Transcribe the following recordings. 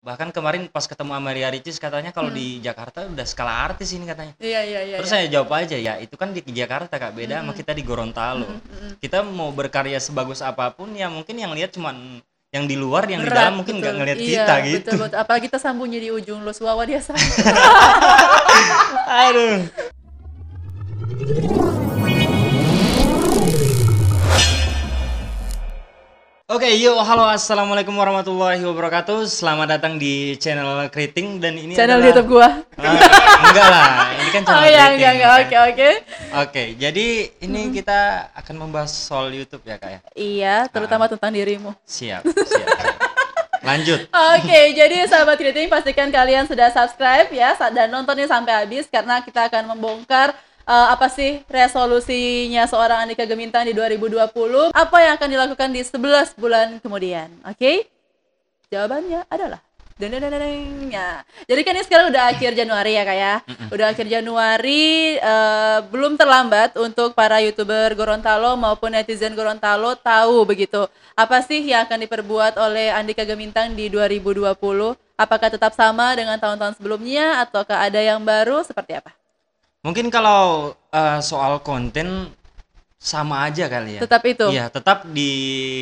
bahkan kemarin pas ketemu sama Ria Ricis katanya kalau di Jakarta udah skala artis ini katanya Iya iya iya. terus iya. saya jawab aja ya itu kan di Jakarta kak beda sama kita di Gorontalo kita mau berkarya sebagus apa pun ya mungkin yang lihat cuman yang di luar yang di Berat, dalam mungkin nggak ngelihat Iya, kita gitu Betul, betul. Apalagi kita sambungnya di ujung Los Wawa dia sama. aduh Oke, yuk, halo, assalamualaikum warahmatullahi wabarakatuh. Selamat datang di channel Kriting dan ini Channel adalah- YouTube gua. Ah, enggak lah, ini kan channel Oh iya, Kriting, enggak enggak. kan? Oke, oke. Oke, jadi ini kita akan membahas soal YouTube ya kak ya. Iya, terutama tentang dirimu. Siap, siap. siap. Lanjut. Oke, jadi sahabat kritik pastikan kalian sudah subscribe ya dan nontonnya sampai habis karena kita akan membongkar eh, apa sih resolusinya seorang Andika Gemintang di 2020, apa yang akan dilakukan di 11 bulan kemudian. Oke? Jawabannya adalah. Ya. Jadi kan ini sekarang udah akhir Januari ya kak ya. Udah akhir Januari, eh, belum terlambat untuk para youtuber Gorontalo maupun netizen Gorontalo tahu begitu. Apa sih yang akan diperbuat oleh Andika Gemintang di 2020? Apakah tetap sama dengan tahun-tahun sebelumnya ataukah ada yang baru? Seperti apa? Mungkin kalau eh, soal konten sama aja kali ya. Tetap itu. Iya, tetap di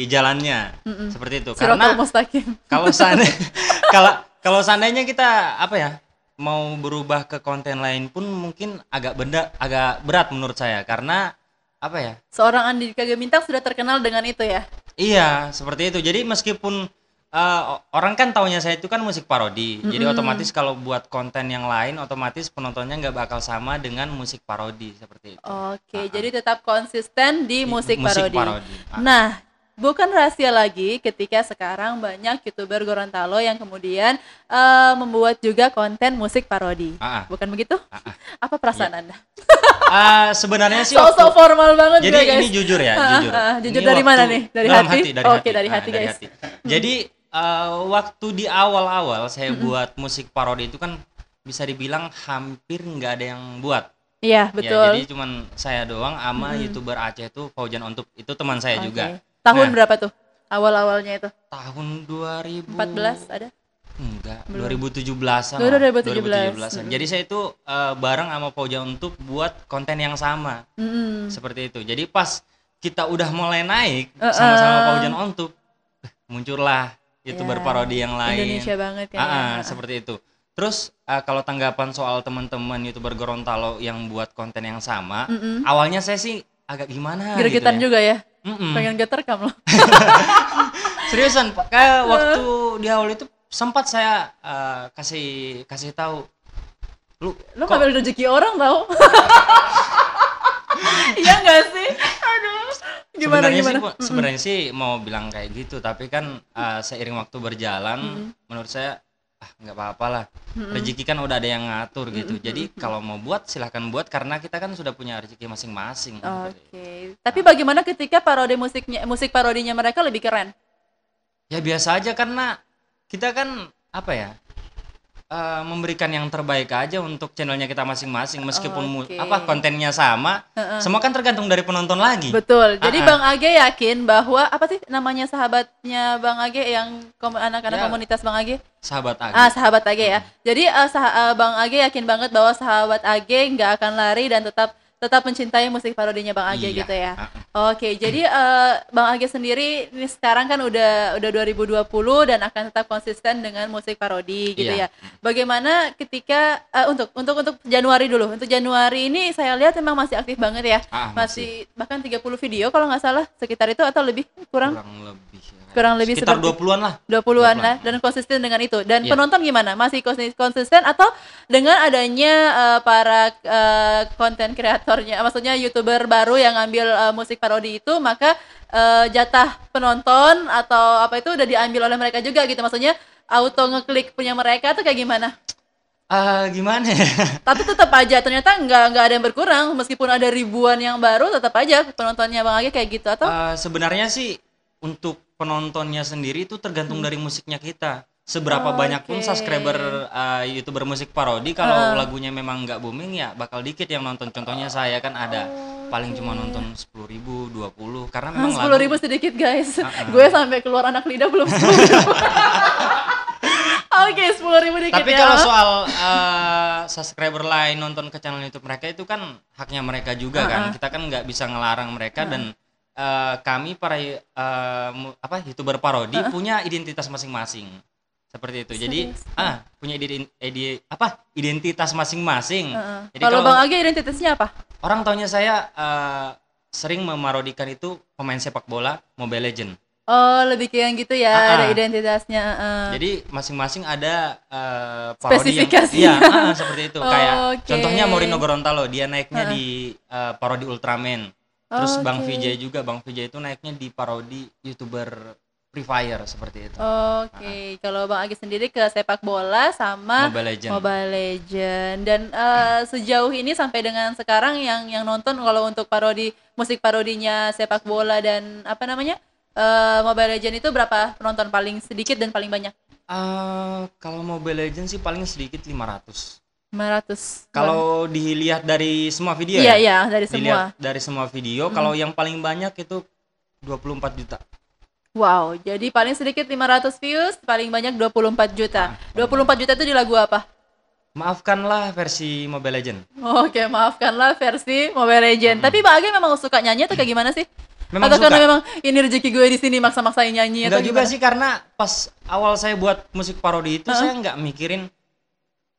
jalannya. Seperti itu. Karena Mustaqim. kalau seandainya kalau kalau seandainya kita apa ya mau berubah ke konten lain pun mungkin agak benda agak berat menurut saya karena apa ya Seorang Andika Gemintang sudah terkenal dengan itu ya. Iya, seperti itu. Jadi meskipun uh, orang kan taunya saya itu kan musik parodi. Jadi otomatis kalau buat konten yang lain otomatis penontonnya nggak bakal sama dengan musik parodi seperti itu. Oke, jadi tetap konsisten di Di musik, musik parodi. parodi. Ah. Nah, bukan rahasia lagi ketika sekarang banyak youtuber Gorontalo yang kemudian eh, membuat juga konten musik parodi. Ah, ah. Bukan begitu? Apa perasaan anda? Ah, sebenarnya sih So so waktu- formal banget Jadi juga, guys. ini jujur ya, jujur. ah, jujur Ini dari mana waktu- nih? Dari dalam hati? dari Oke, hati. dari Ah, hati, guys. Jadi eh, waktu di awal-awal saya buat musik parodi itu kan bisa dibilang hampir nggak ada yang buat. Iya, Ya, betul. jadi cuman saya doang sama youtuber Aceh itu Faujan Ontup itu teman saya Oke. juga. Tahun Nah. berapa tuh? Awal-awalnya itu? Tahun 2000 14 ada? Enggak, 2017-an. Dua- lah, 2017. 2017-an. Jadi saya itu eh, bareng sama Faujan Ontup buat konten yang sama. Mm-mm. Seperti itu. Jadi pas kita udah mulai naik Uh-uh. sama-sama Faujan Ontup, eh, muncullah youtuber Ya, parodi yang lain. Indonesia banget kan. Ah, ya. ah, seperti itu. Terus eh, kalau tanggapan soal teman-teman youtuber Gorontalo yang buat konten yang sama, Mm-mm. awalnya saya sih agak gimana Gregetan gitu ya. juga ya. Mm-mm. Pengen geterkam loh. Seriusan, Pak. kayak waktu di awal itu sempat saya eh, kasih kasih tahu lu Lo kok ngambil rezeki orang tau? Iya nggak sih? Gimana sebenarnya gimana? sih sebenarnya sih mau bilang kayak gitu, tapi kan eh, seiring waktu berjalan menurut saya ah nggak apa-apa lah. Rezeki kan udah ada yang ngatur gitu. Jadi kalau mau buat silahkan buat karena kita kan sudah punya rezeki masing-masing. Oke. Tapi bagaimana ketika parodi musiknya musik parodinya mereka lebih keren? Ya biasa aja karena kita kan apa ya? Eh, memberikan yang terbaik aja untuk channelnya kita masing-masing meskipun mu- Oke. apa kontennya sama semua kan tergantung dari penonton lagi Betul. Jadi ah. Bang Age yakin bahwa apa sih namanya sahabatnya Bang Age yang kom- anak-anak Ya. komunitas Bang Age? sahabat Agi Ah, sahabat Age ya. Jadi eh, sah- eh, Bang Age yakin banget bahwa sahabat Age nggak akan lari dan tetap tetap mencintai musik parodinya Bang Age Iya. gitu ya. Ah, Oke, jadi eh, Bang Age sendiri ini sekarang kan udah udah 2020 dan akan tetap konsisten dengan musik parodi gitu Iya. ya. Bagaimana ketika eh, untuk untuk untuk Januari dulu. Untuk Januari ini saya lihat memang masih aktif banget ya. Ah, masih bahkan 30 video kalau nggak salah sekitar itu atau lebih kurang kurang lebih ya. kurang lebih sekitar seperti- 20-an lah 20-an lah dan konsisten dengan itu. Dan Iya. penonton gimana? Masih konsis- konsisten atau dengan adanya eh, para konten kreatornya, maksudnya YouTuber baru yang ngambil eh, musik parodi itu, maka eh, jatah penonton atau apa itu udah diambil oleh mereka juga gitu. Maksudnya auto ngeklik punya mereka tuh kayak gimana? Ah, gimana ya? Tapi tetap aja ternyata nggak nggak ada yang berkurang. Meskipun ada ribuan yang baru tetap aja penontonnya Bang Agi kayak gitu atau? Ah, sebenarnya sih untuk penontonnya sendiri itu tergantung dari musiknya kita seberapa banyak pun subscriber uh, youtuber musik parodi kalau lagunya memang nggak booming ya bakal dikit yang nonton. Contohnya saya kan ada paling cuma nonton 10.000 ribu 20 karena memang sepuluh ribu sedikit guys. Gue sampai keluar anak lidah belum sepuluh ribu. Oke, sepuluh ribu dikit Tapi ya. kalau soal eh, subscriber lain nonton ke channel YouTube mereka itu kan haknya mereka juga kan. Kita kan nggak bisa ngelarang mereka dan eh, kami para mu- apa youtuber parodi punya identitas masing-masing. Seperti itu. Jadi ah punya ide, ide- apa identitas masing-masing. Heeh. Jadi Kalau Bang Agi identitasnya apa? orang taunya saya eh, sering memarodikan itu pemain sepak bola Mobile Legend. Oh, lebih kayak yang gitu ya, Ah, ada identitasnya. heeh. Jadi masing-masing ada eh, parodi yang Spesifikasinya. iya, ah, seperti itu. Kayak Oke. contohnya Morino Gorontalo, dia naiknya di eh, parodi Ultraman. Terus Bang Oke. Vijay juga, Bang Vijay itu naiknya di parodi YouTuber Free Fire seperti itu. Oke, kalau Bang Agi sendiri ke sepak bola sama Mobile Legend. Mobile Legend. Dan eh, sejauh ini sampai dengan sekarang yang yang nonton kalau untuk parodi musik parodinya sepak bola dan apa namanya eh, Mobile Legend itu berapa penonton paling sedikit dan paling banyak? Ah, kalau Mobile Legend sih paling sedikit 500. 500. Kalau dilihat dari semua video Iya, ya? iya, dari Dilihat semua. dari semua video, kalau yang paling banyak itu 24 juta. Wow, jadi paling sedikit 500 views, paling banyak 24 juta. 24 juta itu di lagu apa? Maafkanlah versi Mobile Legend. Oke, maafkanlah versi Mobile Legend. Tapi Bang Agi memang suka nyanyi atau kayak gimana sih? Memang atau karena suka. memang ini rezeki gue di sini maksa-maksain nyanyi atau Enggak juga gimana? sih karena pas awal saya buat musik parodi itu saya nggak mikirin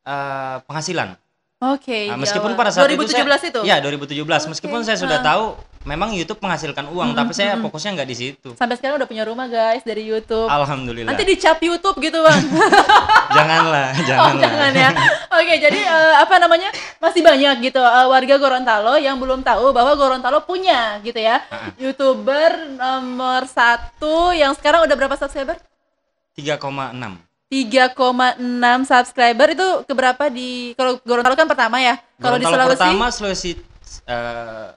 eh, penghasilan. Oke, Nah, di meskipun awal. pada saat 2017 itu saya, itu. Ya 2017. Meskipun saya sudah ah. tahu memang YouTube menghasilkan uang, tapi saya fokusnya nggak di situ. Sampai sekarang udah punya rumah guys dari YouTube. Alhamdulillah. Nanti dicap YouTube gitu bang. Janganlah, oh janganlah. jangan ya. Oke jadi eh, apa namanya masih banyak gitu eh, warga Gorontalo yang belum tahu bahwa Gorontalo punya gitu ya youtuber nomor satu yang sekarang udah berapa subscriber? 3,6. 3,6 subscriber itu keberapa di kalau Gorontalo kan pertama ya. Kalau di Sulawesi pertama Sulawesi eh,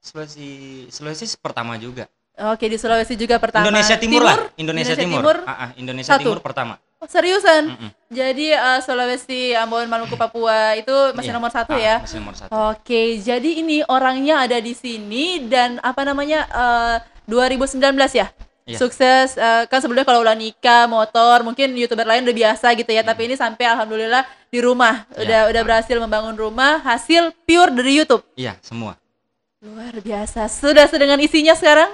Sulawesi Sulawesi pertama juga. Oke di Sulawesi juga pertama. Indonesia Timur, lah, Indonesia, Timur. Ah, ah, Indonesia satu. Timur pertama. Oh, seriusan? Jadi eh, Sulawesi, Ambon, Maluku, Papua itu masih Iya. nomor satu Ah, ya? Masih nomor satu. Oke, jadi ini orangnya ada di sini dan apa namanya eh, 2019 ya? Iya. Sukses eh, kan sebelumnya kalau udah nikah, motor, mungkin youtuber lain udah biasa gitu ya. Tapi ini sampai alhamdulillah di rumah Iya. udah udah berhasil membangun rumah hasil pure dari YouTube. Iya, semua. Luar biasa. Sudah sedengan isinya sekarang?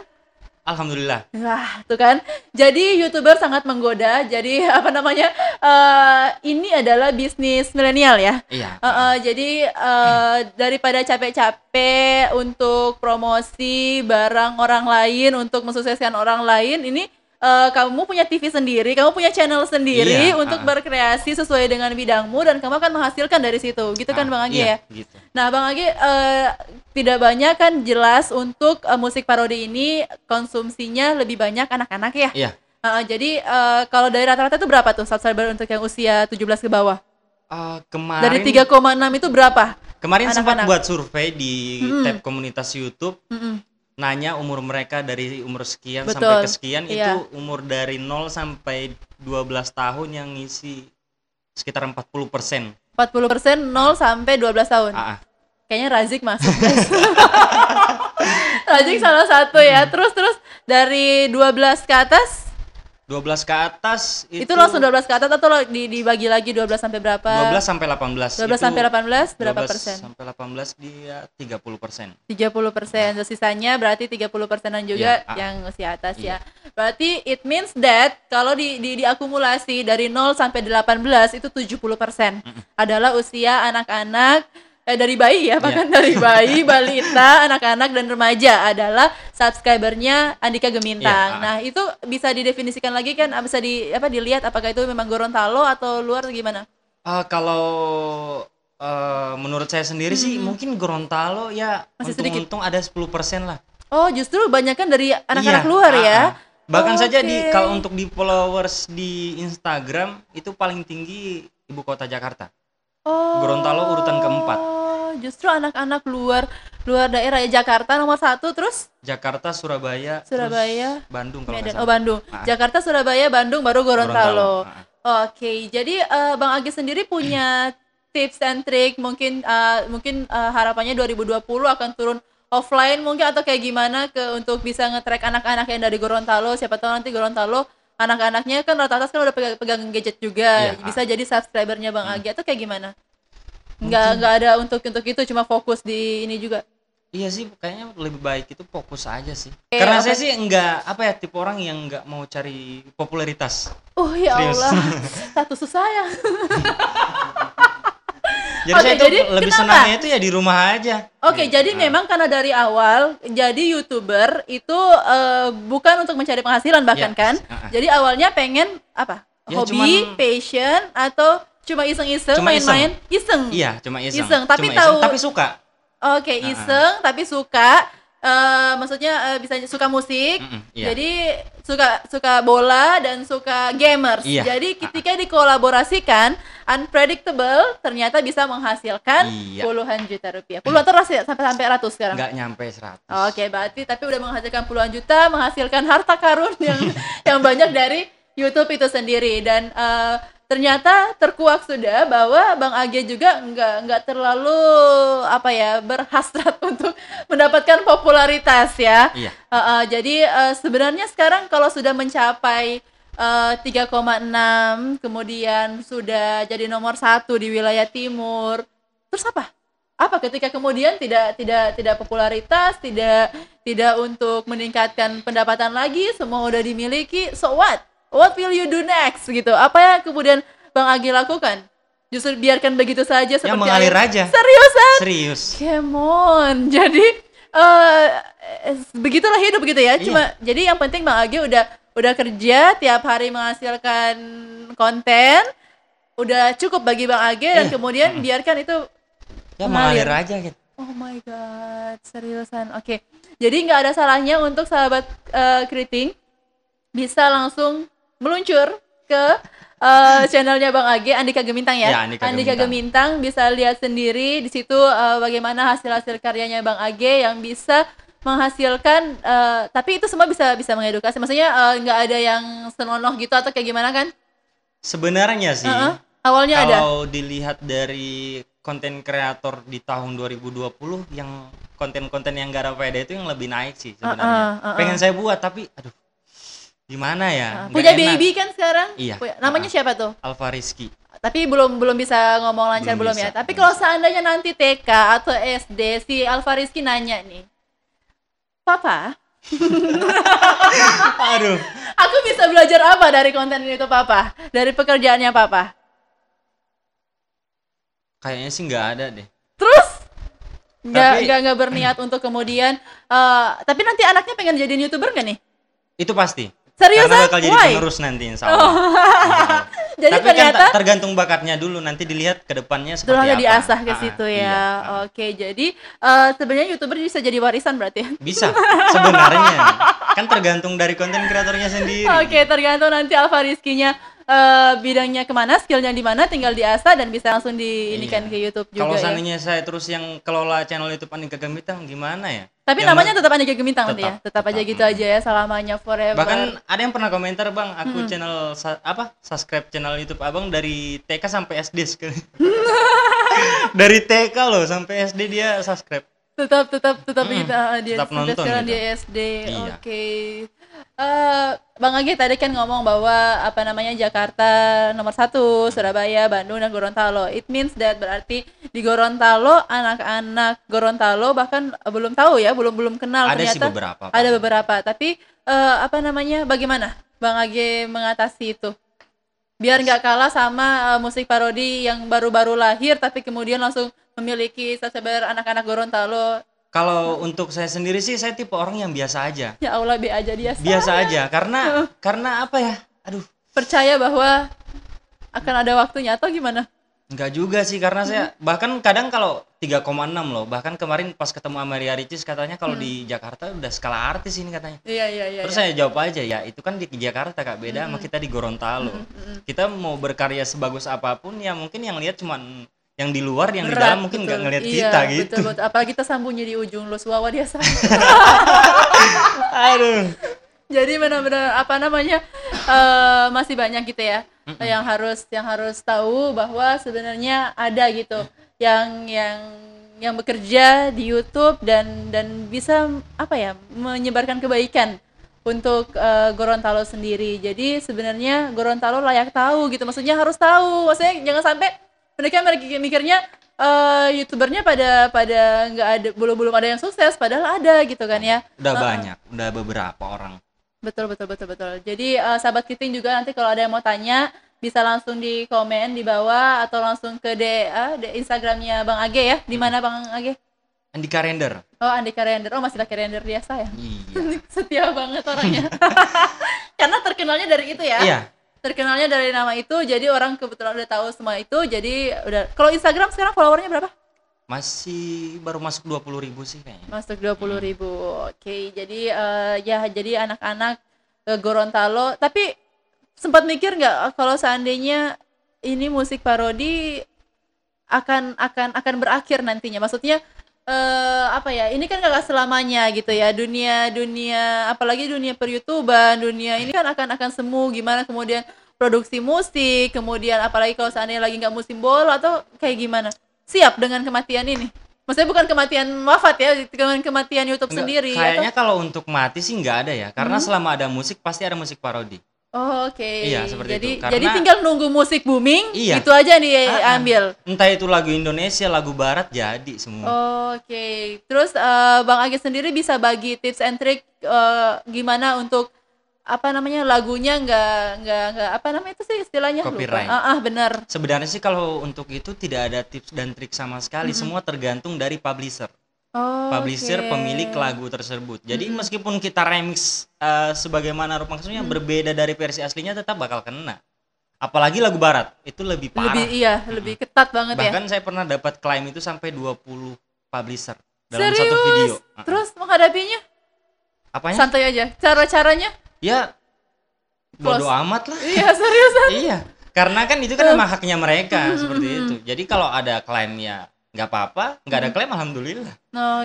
Alhamdulillah. Wah, tuh kan. Jadi youtuber sangat menggoda. Jadi apa namanya? eh ini adalah bisnis milenial ya. Iya. Eh, eh, jadi eh, daripada capek-capek untuk promosi barang orang lain, untuk mensukseskan orang lain, ini eh, kamu punya TV sendiri, kamu punya channel sendiri Iya, untuk ah. berkreasi sesuai dengan bidangmu dan kamu akan menghasilkan dari situ. Gitu kan Ah, Bang Agi iya, ya? Gitu. Nah, Bang Agi eh, tidak banyak kan jelas untuk eh, musik parodi ini konsumsinya lebih banyak anak-anak ya. Iya. Eh, jadi eh, kalau dari rata-rata itu berapa tuh subscriber untuk yang usia 17 ke bawah? Eh, kemarin Dari 3,6 itu berapa? kemarin sempat anak-anak. buat survei di tab komunitas YouTube Mm-mm. Nanya umur mereka dari umur sekian Betul, sampai ke sekian iya. itu umur dari 0 sampai 12 tahun yang ngisi sekitar 40 persen. 40% 0 sampai 12 tahun. Ah, ah. Kayaknya Razik masuk. Razik salah satu ya. Terus terus dari 12 ke atas 12 ke atas itu, itu, langsung 12 ke atas atau lo di- dibagi lagi 12 sampai berapa? 12 sampai 18. 12 Itu sampai 18 berapa 12 persen? Sampai 18 dia 30 persen. 30 persen, terus sisanya berarti 30 persenan juga Iya, ah. yang usia atas Iya. ya. Berarti it means that kalau di, di diakumulasi dari 0 sampai 18 itu 70 persen adalah usia anak-anak eh, dari bayi ya, Iya. bahkan dari bayi, balita, anak-anak dan remaja adalah subscribernya Andika Gemintang. Iya, ah. Nah itu bisa didefinisikan lagi kan, ah, bisa di apa dilihat apakah itu memang Gorontalo atau luar atau gimana? Ah, kalau eh, menurut saya sendiri sih mungkin Gorontalo ya Masih sedikit. untung-untung ada 10 persen lah. Oh justru banyak kan dari anak-anak Iya, luar ah, ya? ah. Bahkan saja di kalau untuk di followers di Instagram itu paling tinggi ibu kota Jakarta. Oh. Gorontalo urutan keempat. Justru anak-anak luar luar daerah ya Jakarta nomor satu, terus Jakarta, Surabaya, terus Surabaya, Bandung kalau Medan. Oh Bandung. Ah. Jakarta, Surabaya, Bandung, baru Gorontalo. Gorontalo, Oke, jadi eh, Bang Agi sendiri punya tips and trick mungkin eh, mungkin eh, harapannya 2020 akan turun offline mungkin atau kayak gimana ke untuk bisa nge-track anak-anak yang dari Gorontalo siapa tahu nanti Gorontalo anak-anaknya kan rata-rata kan udah pegang, pegang gadget juga, Iya. bisa jadi subscribernya Bang Agi atau kayak gimana? Nggak nggak ada untuk untuk itu, cuma fokus di ini juga. Iya sih, kayaknya lebih baik itu fokus aja sih. Eh, Karena apa- saya sih enggak apa ya tipe orang yang enggak mau cari popularitas. Oh ya Serius. Allah, status saya. Jadi Oke, saya jadi lebih kenapa? senangnya itu ya di rumah aja. Oke, Gitu. jadi Nah, memang karena dari awal jadi youtuber itu eh, bukan untuk mencari penghasilan bahkan Iya, kan. uh-uh. Jadi awalnya pengen apa? Ya, Hobi, cuman- passion atau cuma iseng-iseng main-main? Iseng. Iya, cuma iseng. Iseng, tapi Cuma tahu- tapi suka. Oke, iseng tapi suka eh, maksudnya eh, bisa suka musik. Mm-mm, iya. Jadi suka suka bola dan suka gamers. Iya. Jadi ketika dikolaborasikan unpredictable ternyata bisa menghasilkan Iya. puluhan juta rupiah. Puluhan terus ya sampai sampai ratus sekarang. Enggak nyampe 100. Oke, berarti tapi udah menghasilkan puluhan juta, menghasilkan harta karun yang yang banyak dari YouTube itu sendiri dan eh, ternyata terkuak sudah bahwa Bang Age juga nggak nggak terlalu apa ya berhasrat untuk mendapatkan popularitas ya. Iya. Eh, eh, jadi eh, sebenarnya sekarang kalau sudah mencapai eh, 3,6 kemudian sudah jadi nomor satu di wilayah timur, terus apa? apa ketika kemudian tidak tidak tidak popularitas tidak tidak untuk meningkatkan pendapatan lagi semua udah dimiliki so what what will you do next gitu apa yang kemudian bang Agi lakukan justru biarkan begitu saja Ya seperti mengalir air. aja. seriusan Serius. come on jadi eh begitulah hidup gitu ya Iya. cuma jadi yang penting bang Agi udah udah kerja tiap hari menghasilkan konten udah cukup bagi bang Agi dan Iya. kemudian biarkan itu Ya Mengalir. aja gitu. Oh my god, seriusan. Oke, jadi nggak ada salahnya untuk sahabat eh, keriting bisa langsung meluncur ke eh, channelnya Bang Age, Andika Gemintang ya. Ya, Andika Gemintang. Gemintang bisa lihat sendiri di situ eh, bagaimana hasil-hasil karyanya Bang Age yang bisa menghasilkan. eh, tapi itu semua bisa bisa mengedukasi. Maksudnya eh, nggak ada yang senonoh gitu atau kayak gimana kan? Sebenarnya sih Heeh. Awalnya ada. kalau dilihat dari konten kreator di tahun 2020 yang konten-konten yang gak ada faedah itu yang lebih naik sih sebenarnya. Uh-uh, uh-uh. Pengen saya buat tapi aduh gimana ya? Nggak punya enak. baby kan sekarang? Iya. Punya- Namanya Uh-uh. siapa tuh? Alfa Rizky. tapi belum belum bisa ngomong lancar belum, Belum ya. Tapi kalau seandainya nanti TK atau SD si Alfa Rizky nanya nih, Papa, Aduh. aku bisa belajar apa dari konten itu Papa? Dari pekerjaannya Papa? Kayaknya sih nggak ada deh. Terus nggak nggak nggak berniat untuk kemudian, eh, tapi nanti anaknya pengen jadi youtuber nggak nih? Itu pasti. Seriusan? Karena bakal jadi Why? penerus nanti insya Allah. Jadi Tapi ternyata kan tergantung bakatnya dulu nanti dilihat ke depannya seperti Setelah apa. diasah ke Ah, situ iya. ya. Oke, jadi eh, sebenarnya youtuber bisa jadi warisan berarti ya? Bisa sebenarnya. kan tergantung dari konten kreatornya sendiri. Oke, tergantung nanti Alfa Rizky-nya eh, bidangnya ke mana, skillnya di mana, tinggal diasah dan bisa langsung diinikan Iya. ke YouTube juga Kalau ya. seandainya saya terus yang kelola channel YouTube Andika Gembitang gimana ya? Tapi Yang namanya tetap Andika Gemintang nanti ya, tetap Tetap, aja tetap. gitu aja ya selamanya forever. Bahkan ada yang pernah komentar bang, aku channel sa- apa subscribe channel YouTube abang dari TK sampai SD sekali. dari TK loh sampai SD dia subscribe. tetap tetap tetap Mm-mm. gitu ah, dia Tetap nonton sekarang gitu. dia SD. Iya. Oke. Eh, Bang Agi tadi kan ngomong bahwa apa namanya Jakarta nomor satu, Surabaya, Bandung dan Gorontalo. It means that berarti di Gorontalo anak-anak Gorontalo bahkan eh, belum tahu ya, belum belum kenal Ada sih ternyata. beberapa. Pak. Ada beberapa, tapi eh, apa namanya? Bagaimana Bang Age mengatasi itu? Biar nggak kalah sama eh, musik parodi yang baru-baru lahir tapi kemudian langsung memiliki subscriber anak-anak Gorontalo. Kalau untuk saya sendiri sih saya tipe orang yang biasa aja. Ya Allah, be aja dia. Biasa aja karena karena apa ya? Aduh, Percaya bahwa akan ada waktunya atau gimana? Enggak juga sih karena saya bahkan kadang kalau 3,6 loh. Bahkan kemarin pas ketemu sama Ria Ricis katanya kalau di Jakarta udah skala artis ini katanya. Iya, iya, iya. Terus iya. saya jawab aja ya itu kan di Jakarta Kak beda sama kita di Gorontalo. Kita mau berkarya sebagus apa pun ya mungkin yang lihat cuman yang di luar yang di Berat, dalam mungkin nggak ngelihat Iya, kita gitu. Betul, betul. Apalagi kita sambungnya di ujung Los Wawa dia. Aduh. Jadi benar-benar apa namanya eh, masih banyak gitu ya yang harus yang harus tahu bahwa sebenarnya ada gitu yang yang yang bekerja di YouTube dan dan bisa apa ya menyebarkan kebaikan untuk eh, Gorontalo sendiri. Jadi sebenarnya Gorontalo layak tahu gitu. Maksudnya harus tahu. Maksudnya jangan sampai mereka mikirnya eh, youtubernya pada pada nggak ada belum belum ada yang sukses padahal ada gitu kan ya. Udah Heeh. banyak, udah beberapa orang. Betul betul betul betul. Jadi eh, sahabat Kiting juga nanti kalau ada yang mau tanya bisa langsung di komen di bawah atau langsung ke D, ah, di Instagramnya Bang Age ya. Di mana Bang Age? Andika Render. Oh Andika Render. Oh masih pakai render biasa ya. Iya. Setia banget orangnya. Karena terkenalnya dari itu ya. Iya. Terkenalnya dari nama itu jadi orang kebetulan udah tahu semua itu jadi udah kalau Instagram sekarang followernya berapa? Masih baru masuk 20.000 ribu sih kayaknya. Masuk 20.000 ribu. Oke, jadi eh, ya jadi anak-anak eh, Gorontalo. Tapi sempat mikir nggak kalau seandainya ini musik parodi akan akan akan berakhir nantinya. Maksudnya eh apa ya? Ini kan gak selamanya gitu ya. Dunia dunia apalagi dunia per YouTubean, dunia ini kan akan akan semu gimana kemudian produksi musik, kemudian apalagi kalau seandainya lagi nggak musim bola atau kayak gimana? Siap dengan kematian ini? Maksudnya bukan kematian wafat ya, dengan kematian YouTube Enggak, sendiri Kayaknya atau? kalau untuk mati sih nggak ada ya, karena Hmm. selama ada musik pasti ada musik parodi. Oh, Oke. Iya, seperti jadi, itu. Karena- Jadi tinggal nunggu musik booming, Iya. itu aja Ah, ah. diambil. Entah itu lagu Indonesia, lagu Barat jadi semua. Oke. Terus eh, Bang Agi sendiri bisa bagi tips and trick eh, gimana untuk apa namanya lagunya nggak nggak nggak apa namanya itu sih istilahnya lupa. Copyright. Ah, ah, benar. Sebenarnya sih kalau untuk itu tidak ada tips dan trik sama sekali, semua tergantung dari publisher. Oh, publisher oke. pemilik lagu tersebut. Jadi meskipun kita remix eh, sebagaimana rupa maksudnya berbeda dari versi aslinya tetap bakal kena. Apalagi lagu barat, itu lebih parah. Lebih iya, lebih ketat banget ya. Bahkan saya pernah dapat klaim itu sampai 20 publisher dalam Serius? satu video. Terus menghadapinya Apanya? santai aja. Cara-caranya? Ya bodo amat lah. Iya, seriusan. iya. Karena kan itu kan memang haknya mereka seperti itu. Jadi kalau ada klaim ya nggak apa-apa, nggak ada klaim alhamdulillah.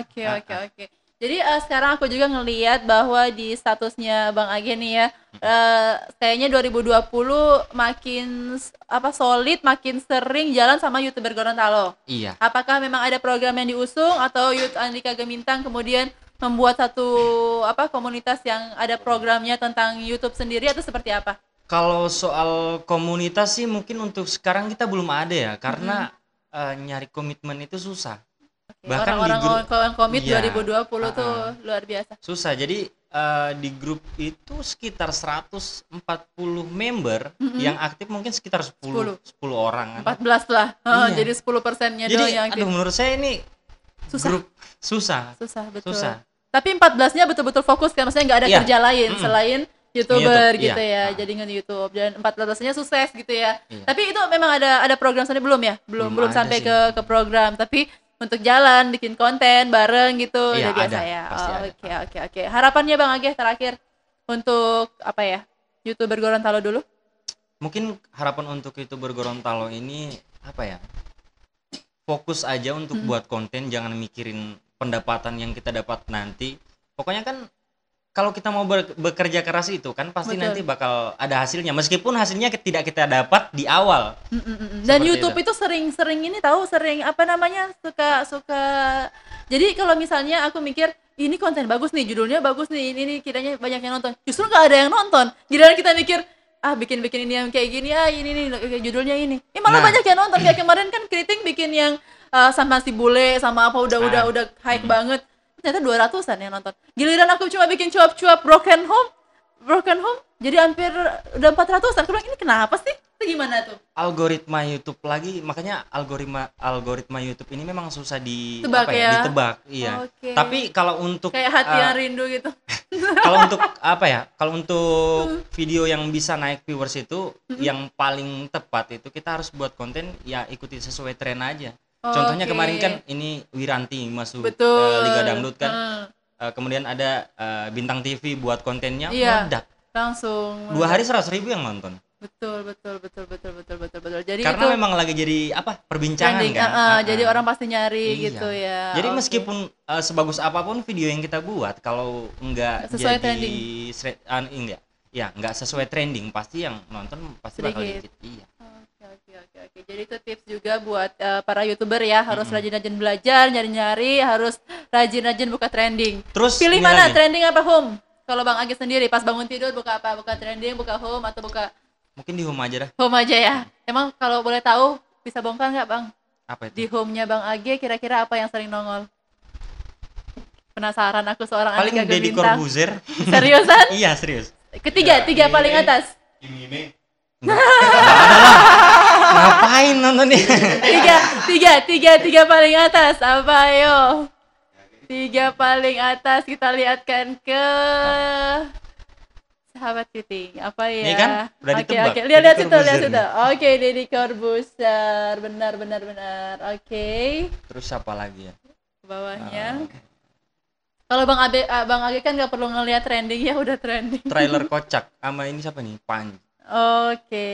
Oke Ah, oke oke. Jadi eh, sekarang aku juga ngelihat bahwa di statusnya Bang Age nih ya, eh, kayaknya 2020 makin apa solid, makin sering jalan sama youtuber Gorontalo. Iya. Apakah memang ada program yang diusung atau Youth Andika Gemintang kemudian membuat satu apa komunitas yang ada programnya tentang YouTube sendiri atau seperti apa? Kalau soal komunitas sih mungkin untuk sekarang kita belum ada ya, karena eh, nyari komitmen itu susah. Oke, Bahkan di Orang-orang grup- yang komit Iya, 2020 tuh ah, ah. luar biasa. Susah. Jadi eh, di grup itu sekitar 140 member yang aktif mungkin sekitar 10 10, orang. kan. 14 lah. Heeh, Iya. Jadi 10 persennya doang yang aktif. aduh menurut saya ini Susah. grup susah. susah betul Susah. Tapi 14-nya betul-betul fokus kan maksudnya nggak ada Iya. kerja lain Mm-mm. selain youtuber YouTube, gitu iya. ya jadi nge-youtube dan 14-nya sukses gitu ya Iya. tapi itu memang ada ada program sendiri belum ya belum belum, Belum sampai sih. ke ke program tapi untuk jalan bikin konten bareng gitu Iya, udah biasa ada, ya Oh, oke oke oke harapannya bang Ageh terakhir untuk apa ya youtuber Gorontalo dulu Mungkin harapan untuk youtuber Gorontalo ini apa ya? Fokus aja untuk buat konten, jangan mikirin pendapatan yang kita dapat nanti. Pokoknya kan kalau kita mau bekerja keras itu kan pasti Betul. nanti bakal ada hasilnya. Meskipun hasilnya tidak kita dapat di awal. Mm, mm, mm. Dan Seperti YouTube itu sering-sering ini tahu sering apa namanya suka suka. Jadi kalau misalnya aku mikir ini konten bagus nih, judulnya bagus nih, ini, ini kiranya banyak yang nonton. Justru nggak ada yang nonton. Giliran kita mikir ah bikin bikin ini yang kayak gini ah ini nih kayak judulnya ini. Eh malah Nah. banyak yang nonton kayak kemarin kan Kriting bikin yang uh, sama si bule sama apa udah udah Ah. udah hype banget. Ternyata 200-an yang nonton. Giliran aku cuma bikin cuap-cuap broken home, broken home jadi hampir udah 400-an. Aku bilang ini kenapa sih? Itu gimana tuh? Algoritma YouTube lagi, makanya algoritma algoritma YouTube ini memang susah di Tebak apa ya? ya? Ditebak, iya. Oke. Tapi kalau untuk kayak hati eh, yang rindu gitu. kalau untuk apa ya kalau untuk video yang bisa naik viewers itu yang paling tepat itu kita harus buat konten ya ikuti sesuai tren aja contohnya Oke. kemarin kan ini Wiranti masuk Betul. eh, Liga Dangdut kan Hmm, Eh, kemudian ada eh, bintang TV buat kontennya Iya. meledak langsung. dua hari seratus ribu yang nonton Betul, betul, betul, betul, betul, betul, betul. Jadi karena itu memang lagi jadi apa perbincangan trending, kan uh-uh, Ah, jadi ah. orang pasti nyari Iya. gitu ya. Jadi Oke. meskipun eh, sebagus apa pun video yang kita buat, kalau enggak Sesuai jadi trending. sre- ah, enggak, ya enggak sesuai trending, pasti yang nonton pasti bakal Sedikit. dikit. Iya. Oke, oke, oke. Jadi itu tips juga buat eh, para youtuber ya, harus rajin-rajin belajar, nyari-nyari, harus rajin-rajin buka trending. Terus Pilih mana lagi. trending apa home? Kalau Bang Agi sendiri pas bangun tidur buka apa? Buka trending, buka home atau buka Mungkin di home aja dah. home aja ya? Emang kalau boleh tahu bisa bongkar nggak Bang? Apa Di itu? home-nya Bang Agi kira-kira apa yang sering nongol? Penasaran aku seorang Paling Andika Deddy. Corbuzier. Seriusan? iya, serius. Ketiga, Ya, tiga ini paling atas. Ini Ngapain nontonnya? Tiga, tiga, tiga, tiga paling atas. Apa ayo? Tiga paling atas kita lihatkan ke sahabat Titing. Apa ya? Ini kan? Udah Oke, ditebak. oke. Lihat lihat situ, lihat situ. Oke, Deddy Corbuzier. Benar, benar, benar. Oke. Terus siapa lagi ya? Bawahnya. Kalau Bang Abe, ah, Bang Age kan nggak perlu ngelihat trending ya udah trending. Trailer kocak sama ini siapa nih? Pan. Oke,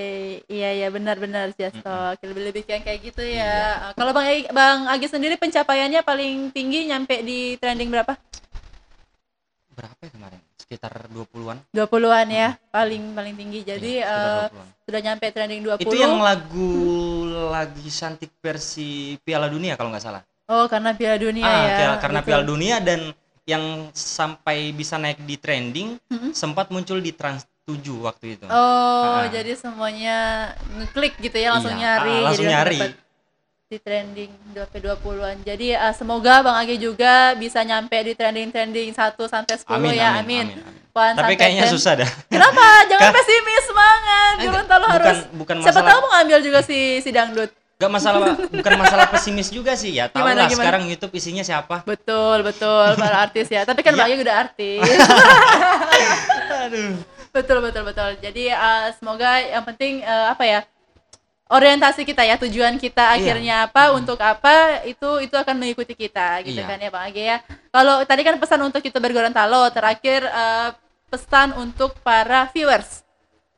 iya iya benar-benar Jasto. Lebih lebih yang kayak gitu ya. Kalau Bang Agi, Bang Agi sendiri pencapaiannya paling tinggi nyampe di trending berapa? Berapa ya kemarin? Sekitar 20-an. 20-an ya, paling paling tinggi. Jadi Iya, sekitar eh, 20-an. sudah nyampe trending 20. Itu yang lagu lagi cantik versi Piala Dunia kalau nggak salah. Oh, karena Piala Dunia ah, ya. Piala- karena betul. Piala Dunia dan yang sampai bisa naik di trending Mm-mm. sempat muncul di Trans 7 waktu itu. Oh, Ah. jadi semuanya ngeklik gitu ya, langsung Iya, nyari. ah, langsung jadi nyari. di trending 20-an. Jadi eh, semoga Bang Agi juga bisa nyampe di trending-trending 1 sampai 10 Amin, ya. amin, Amin. amin, Tapi kayaknya 10. susah dah. Kenapa? Jangan pesimis semangat. Gorontalo bukan- harus. bukan Siapa tahu mau ngambil juga si si dangdut. Gak masalah, bukan masalah pesimis juga sih ya. Tahu Gimana, lah gimana? sekarang YouTube isinya siapa. Betul, betul para artis ya. Tapi kan Iya. Bang Agi udah artis. Aduh. Betul, betul, betul. Jadi eh, semoga yang penting eh, apa ya? orientasi kita ya tujuan kita Iya. akhirnya apa untuk apa itu itu akan mengikuti kita gitu Iya. kan ya bang Age ya kalau tadi kan pesan untuk youtuber Gorontalo terakhir eh, pesan untuk para viewers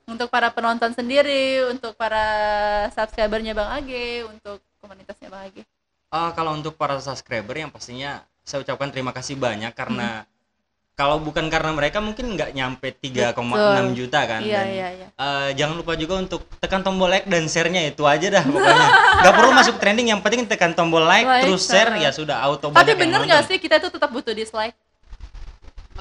untuk para penonton sendiri untuk para subscribernya bang Age untuk komunitasnya bang Age Eh, kalau untuk para subscriber yang pastinya saya ucapkan terima kasih banyak karena kalau bukan karena mereka mungkin nggak nyampe 3,6 Betul. juta kan. iya Dan, iya iya eh, jangan lupa juga untuk tekan tombol like dan share-nya itu aja dah pokoknya. Gak perlu masuk trending, yang penting tekan tombol like, Like, terus share ya sudah auto tapi bener nggak sih kita tuh tetap butuh dislike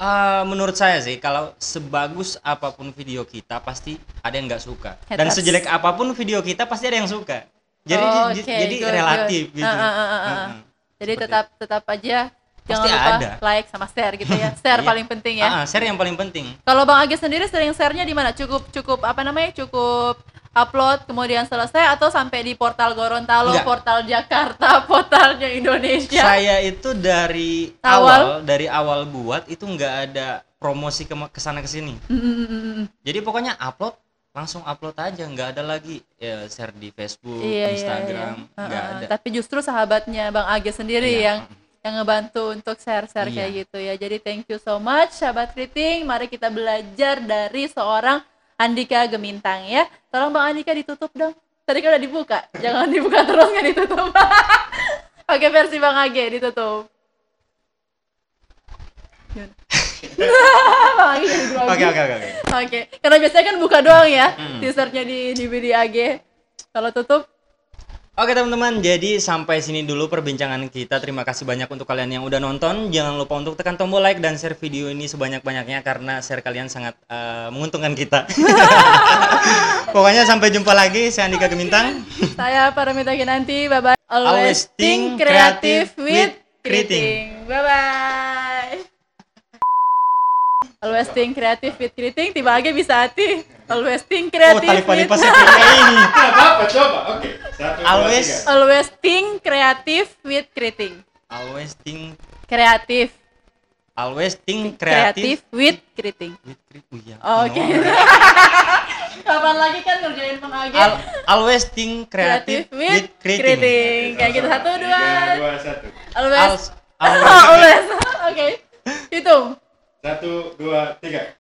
Eh, menurut saya sih kalau sebagus apa pun video kita pasti ada yang nggak suka dan Haters. sejelek apa pun video kita pasti ada yang suka. Jadi Oh, oke, jadi good, relatif good. gitu. Ah, ah, ah, ah, ah. Heeh. jadi Seperti tetap tetap aja jangan Pasti lupa ada. like sama share gitu ya share Iya. paling penting ya Ah, share yang paling penting. Kalau Bang Agi sendiri sering share-nya di mana? Cukup cukup apa namanya? Cukup upload kemudian selesai atau sampai di portal Gorontalo, Enggak. portal Jakarta, portalnya Indonesia. Saya itu dari. Awal? awal, dari awal buat itu nggak ada promosi ke ke sana ke sini. Mm, mm, mm, mm, mm. Jadi pokoknya upload langsung upload aja, nggak ada lagi ya, share di Facebook, Iya, iya, Instagram, iya. nggak Heeh, ada. Tapi justru sahabatnya Bang Agi sendiri Iya, yang yang ngebantu untuk share-share Iya. kayak gitu ya. Jadi thank you so much sahabat Kriting. Mari kita belajar dari seorang Andika Gemintang ya. Tolong Bang Andika ditutup dong. Tadi kan udah dibuka. Jangan dibuka terus nggak ditutup. Oke versi Bang Age ditutup. Gimana? Bang Age jadi grogi. Oke oke oke. oke. Oke, karena biasanya kan buka doang ya Hmm. teasernya di di BDAG. Kalau tutup, Oke teman-teman, jadi sampai sini dulu perbincangan kita. Terima kasih banyak untuk kalian yang udah nonton. Jangan lupa untuk tekan tombol like dan share video ini sebanyak-banyaknya karena share kalian sangat eh, menguntungkan kita. Pokoknya sampai jumpa lagi. Saya Andika Gemintang. saya Paramita Kinanti. Bye bye. Always, Always think creative with with Kriting. Bye bye. Always think creative with Kriting. Tiba aja bisa hati. Always think Oh, creative tali with pas ini. Tidak apa-apa, coba. Oke. Dua, Always. tiga. Always think creative with Kriting. Always think Kreatif. always think Kreatif creative with Kriting. with cre- oh, iya. Oke. No. Kapan lagi kan ngerjain Age? Al- always think Kreatif creative with with creating. Kriting. Kayak gitu satu dua. Tiga, dua, satu. Always. Al- always Always. Oke. Hitung. Satu, dua, tiga.